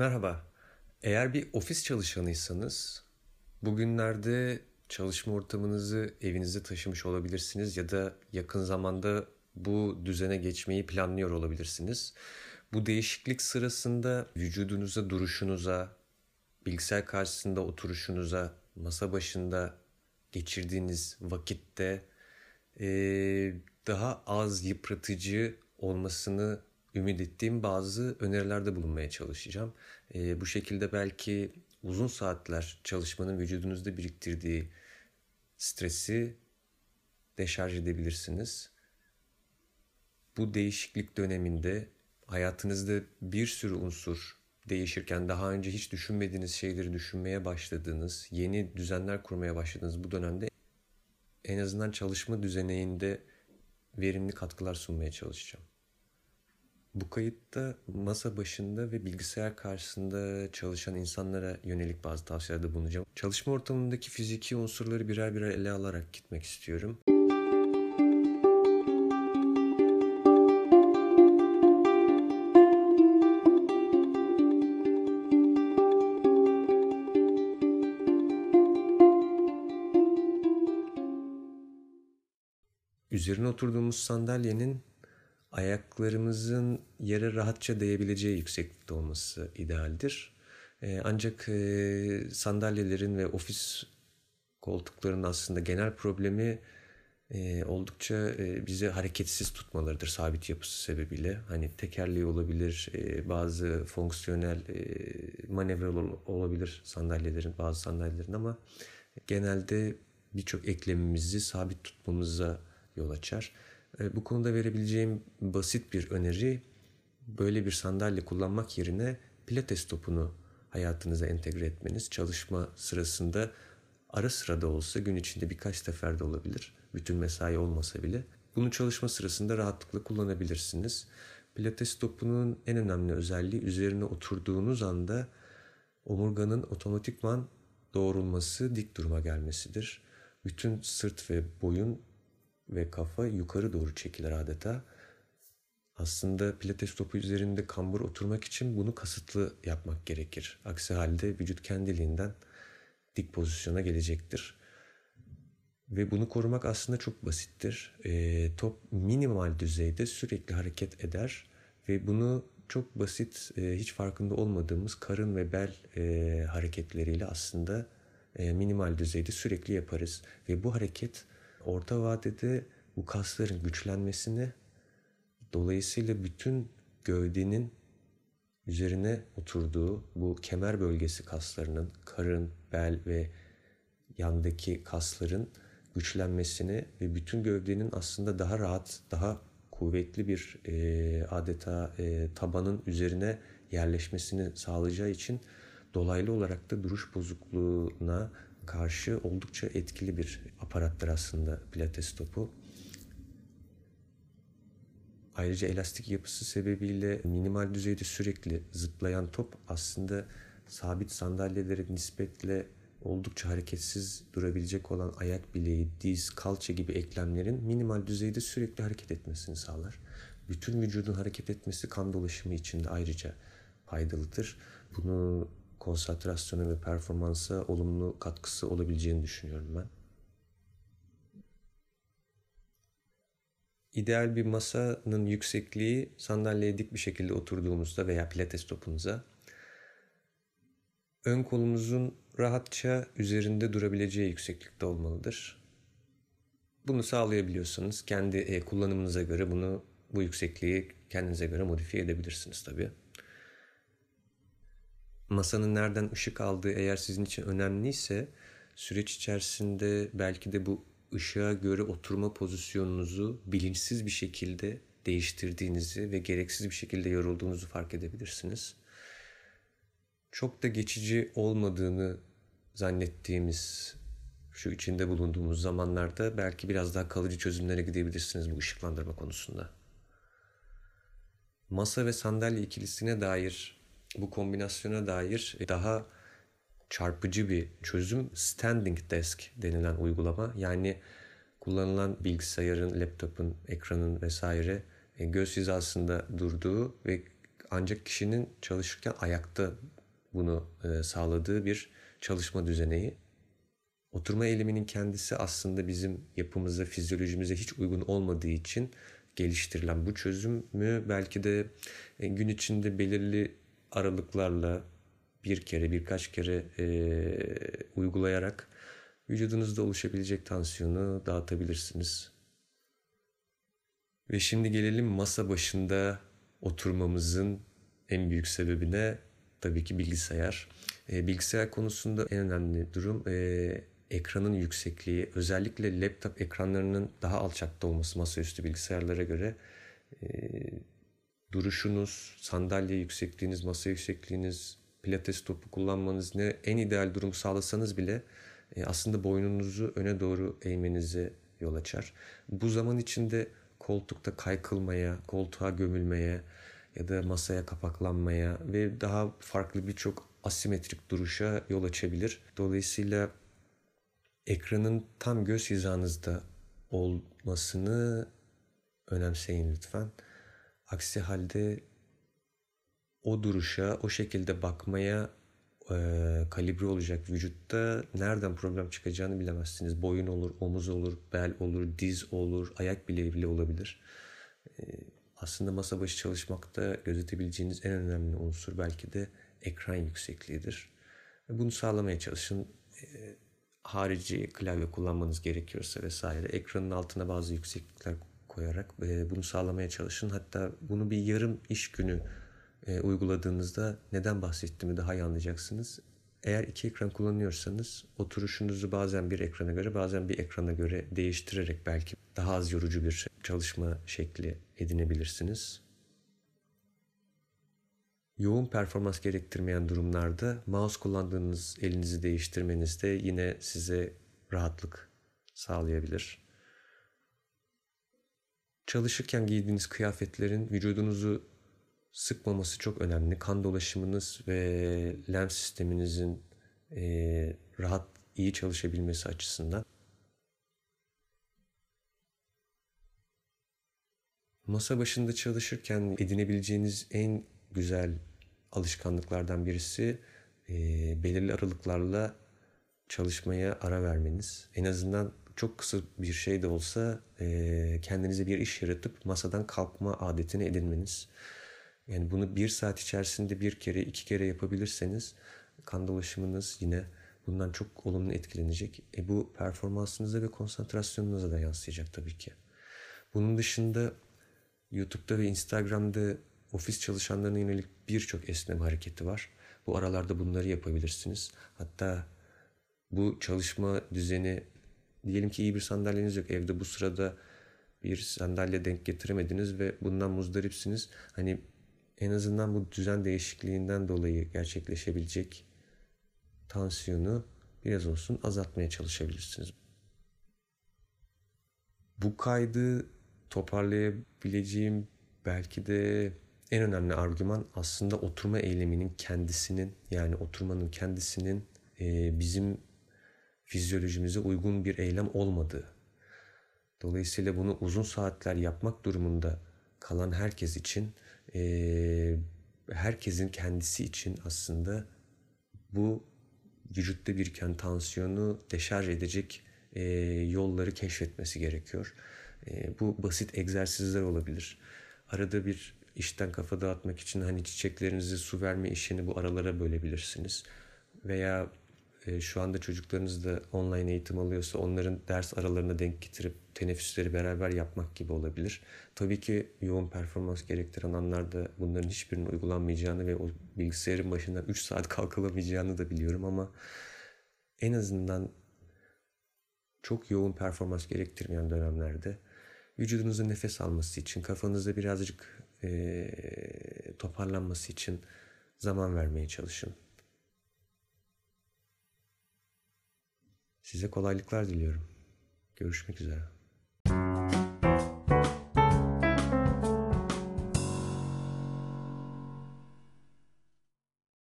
Merhaba. Eğer bir ofis çalışanıysanız bugünlerde çalışma ortamınızı evinize taşımış olabilirsiniz ya da yakın zamanda bu düzene geçmeyi planlıyor olabilirsiniz. Bu değişiklik sırasında vücudunuza, duruşunuza, bilgisayar karşısında oturuşunuza, masa başında geçirdiğiniz vakitte daha az yıpratıcı olmasını ümit ettiğim bazı önerilerde bulunmaya çalışacağım. E, bu şekilde belki uzun saatler çalışmanın vücudunuzda biriktirdiği stresi deşarj edebilirsiniz. Bu değişiklik döneminde hayatınızda bir sürü unsur değişirken daha önce hiç düşünmediğiniz şeyleri düşünmeye başladığınız, yeni düzenler kurmaya başladığınız bu dönemde en azından çalışma düzeninde verimli katkılar sunmaya çalışacağım. Bu kayıtta masa başında ve bilgisayar karşısında çalışan insanlara yönelik bazı tavsiyelerde bulunacağım. Çalışma ortamındaki fiziki unsurları birer birer ele alarak gitmek istiyorum. Üzerine oturduğumuz sandalyenin ayaklarımızın yere rahatça değebileceği yükseklikte olması idealdir. Ee, ancak e, sandalyelerin ve ofis koltuklarının aslında genel problemi e, oldukça e, bizi hareketsiz tutmalarıdır sabit yapısı sebebiyle. Hani tekerleği olabilir, bazı fonksiyonel manevra olabilir sandalyelerin, bazı sandalyelerin ama genelde birçok eklemimizi sabit tutmamıza yol açar. E, bu konuda verebileceğim basit bir öneri böyle bir sandalye kullanmak yerine pilates topunu hayatınıza entegre etmeniz. Çalışma sırasında ara sıra da olsa gün içinde birkaç sefer de olabilir. Bütün mesai olmasa bile. Bunu çalışma sırasında rahatlıkla kullanabilirsiniz. Pilates topunun en önemli özelliği üzerine oturduğunuz anda omurganın otomatikman doğrulması, dik duruma gelmesidir. Bütün sırt ve boyun ve kafa yukarı doğru çekilir adeta. Aslında pilates topu üzerinde kambur oturmak için bunu kasıtlı yapmak gerekir. Aksi halde vücut kendiliğinden dik pozisyona gelecektir. Ve bunu korumak aslında çok basittir. E, top minimal düzeyde sürekli hareket eder ve bunu çok basit, e, hiç farkında olmadığımız karın ve bel e, hareketleriyle aslında e, minimal düzeyde sürekli yaparız. Ve bu hareket orta vadede bu kasların güçlenmesini dolayısıyla bütün gövdenin üzerine oturduğu bu kemer bölgesi kaslarının, karın, bel ve yandaki kasların güçlenmesini ve bütün gövdenin aslında daha rahat, daha kuvvetli bir e, adeta e, tabanın üzerine yerleşmesini sağlayacağı için dolaylı olarak da duruş bozukluğuna karşı oldukça etkili bir aparattır aslında pilates topu. Ayrıca elastik yapısı sebebiyle minimal düzeyde sürekli zıplayan top aslında sabit sandalyelere nispetle oldukça hareketsiz durabilecek olan ayak bileği, diz, kalça gibi eklemlerin minimal düzeyde sürekli hareket etmesini sağlar. Bütün vücudun hareket etmesi kan dolaşımı için de ayrıca faydalıdır. Bunu konsantrasyona ve performansa olumlu katkısı olabileceğini düşünüyorum ben. İdeal bir masanın yüksekliği sandalyeye dik bir şekilde oturduğumuzda veya pilates topunuza ön kolumuzun rahatça üzerinde durabileceği yükseklikte olmalıdır. Bunu sağlayabiliyorsanız kendi e, kullanımınıza göre bunu bu yüksekliği kendinize göre modifiye edebilirsiniz tabii. Masanın nereden ışık aldığı eğer sizin için önemliyse süreç içerisinde belki de bu ışığa göre oturma pozisyonunuzu bilinçsiz bir şekilde değiştirdiğinizi ve gereksiz bir şekilde yorulduğunuzu fark edebilirsiniz. Çok da geçici olmadığını zannettiğimiz şu içinde bulunduğumuz zamanlarda belki biraz daha kalıcı çözümlere gidebilirsiniz bu ışıklandırma konusunda. Masa ve sandalye ikilisine dair, bu kombinasyona dair daha çarpıcı bir çözüm standing desk denilen uygulama. Yani kullanılan bilgisayarın, laptopun, ekranın vesaire e, göz hizasında durduğu ve ancak kişinin çalışırken ayakta bunu e, sağladığı bir çalışma düzeneği. Oturma eyleminin kendisi aslında bizim yapımıza, fizyolojimize hiç uygun olmadığı için geliştirilen bu çözümü belki de e, gün içinde belirli aralıklarla bir kere birkaç kere e, uygulayarak vücudunuzda oluşabilecek tansiyonu dağıtabilirsiniz. Ve şimdi gelelim masa başında oturmamızın en büyük sebebine tabii ki bilgisayar. E, bilgisayar konusunda en önemli durum e, ekranın yüksekliği. Özellikle laptop ekranlarının daha alçakta olması masaüstü bilgisayarlara göre e, duruşunuz, sandalye yüksekliğiniz, masa yüksekliğiniz, pilates topu kullanmanız ne en ideal durumu sağlasanız bile e, aslında boynunuzu öne doğru eğmenize yol açar. Bu zaman içinde koltukta kaykılmaya, koltuğa gömülmeye ya da masaya kapaklanmaya ve daha farklı birçok asimetrik duruşa yol açabilir. Dolayısıyla ekranın tam göz hizanızda olmasını önemseyin lütfen. Aksi halde o duruşa, o şekilde bakmaya e, kalibre olacak vücutta nereden problem çıkacağını bilemezsiniz. Boyun olur, omuz olur, bel olur, diz olur, ayak bileği bile olabilir. E, aslında masa başı çalışmakta gözetebileceğiniz en önemli unsur belki de ekran yüksekliğidir. Bunu sağlamaya çalışın. E, harici klavye kullanmanız gerekiyorsa vesaire ekranın altına bazı yükseklikler koyarak e, bunu sağlamaya çalışın. Hatta bunu bir yarım iş günü e, uyguladığınızda neden bahsettiğimi daha iyi anlayacaksınız. Eğer iki ekran kullanıyorsanız oturuşunuzu bazen bir ekrana göre bazen bir ekrana göre değiştirerek belki daha az yorucu bir çalışma şekli edinebilirsiniz. Yoğun performans gerektirmeyen durumlarda mouse kullandığınız elinizi değiştirmeniz de yine size rahatlık sağlayabilir. Çalışırken giydiğiniz kıyafetlerin vücudunuzu sıkmaması çok önemli. Kan dolaşımınız ve lenf sisteminizin e, rahat, iyi çalışabilmesi açısından. Masa başında çalışırken edinebileceğiniz en güzel alışkanlıklardan birisi e, belirli aralıklarla çalışmaya ara vermeniz. En azından çok kısa bir şey de olsa e, kendinize bir iş yaratıp masadan kalkma adetini edinmeniz. Yani bunu bir saat içerisinde bir kere iki kere yapabilirseniz kan dolaşımınız yine bundan çok olumlu etkilenecek. E bu performansınıza ve konsantrasyonunuza da yansıyacak tabii ki. Bunun dışında YouTube'da ve Instagram'da ofis çalışanlarına yönelik birçok esneme hareketi var. Bu aralarda bunları yapabilirsiniz. Hatta bu çalışma düzeni diyelim ki iyi bir sandalyeniz yok evde bu sırada bir sandalye denk getiremediniz ve bundan muzdaripsiniz. Hani en azından bu düzen değişikliğinden dolayı gerçekleşebilecek tansiyonu biraz olsun azaltmaya çalışabilirsiniz. Bu kaydı toparlayabileceğim belki de en önemli argüman aslında oturma eyleminin kendisinin yani oturmanın kendisinin bizim fizyolojimize uygun bir eylem olmadığı. Dolayısıyla bunu uzun saatler yapmak durumunda kalan herkes için herkesin kendisi için aslında bu vücutta biriken tansiyonu deşarj edecek yolları keşfetmesi gerekiyor. Bu basit egzersizler olabilir. Arada bir işten kafa dağıtmak için hani çiçeklerinizi su verme işini bu aralara bölebilirsiniz. Veya e, şu anda çocuklarınız da online eğitim alıyorsa onların ders aralarına denk getirip teneffüsleri beraber yapmak gibi olabilir. Tabii ki yoğun performans gerektiren anlarda bunların hiçbirinin uygulanmayacağını ve o bilgisayarın başından 3 saat kalkılamayacağını da biliyorum ama en azından çok yoğun performans gerektirmeyen dönemlerde vücudunuzun nefes alması için, kafanızda birazcık e, toparlanması için zaman vermeye çalışın. Size kolaylıklar diliyorum. Görüşmek üzere.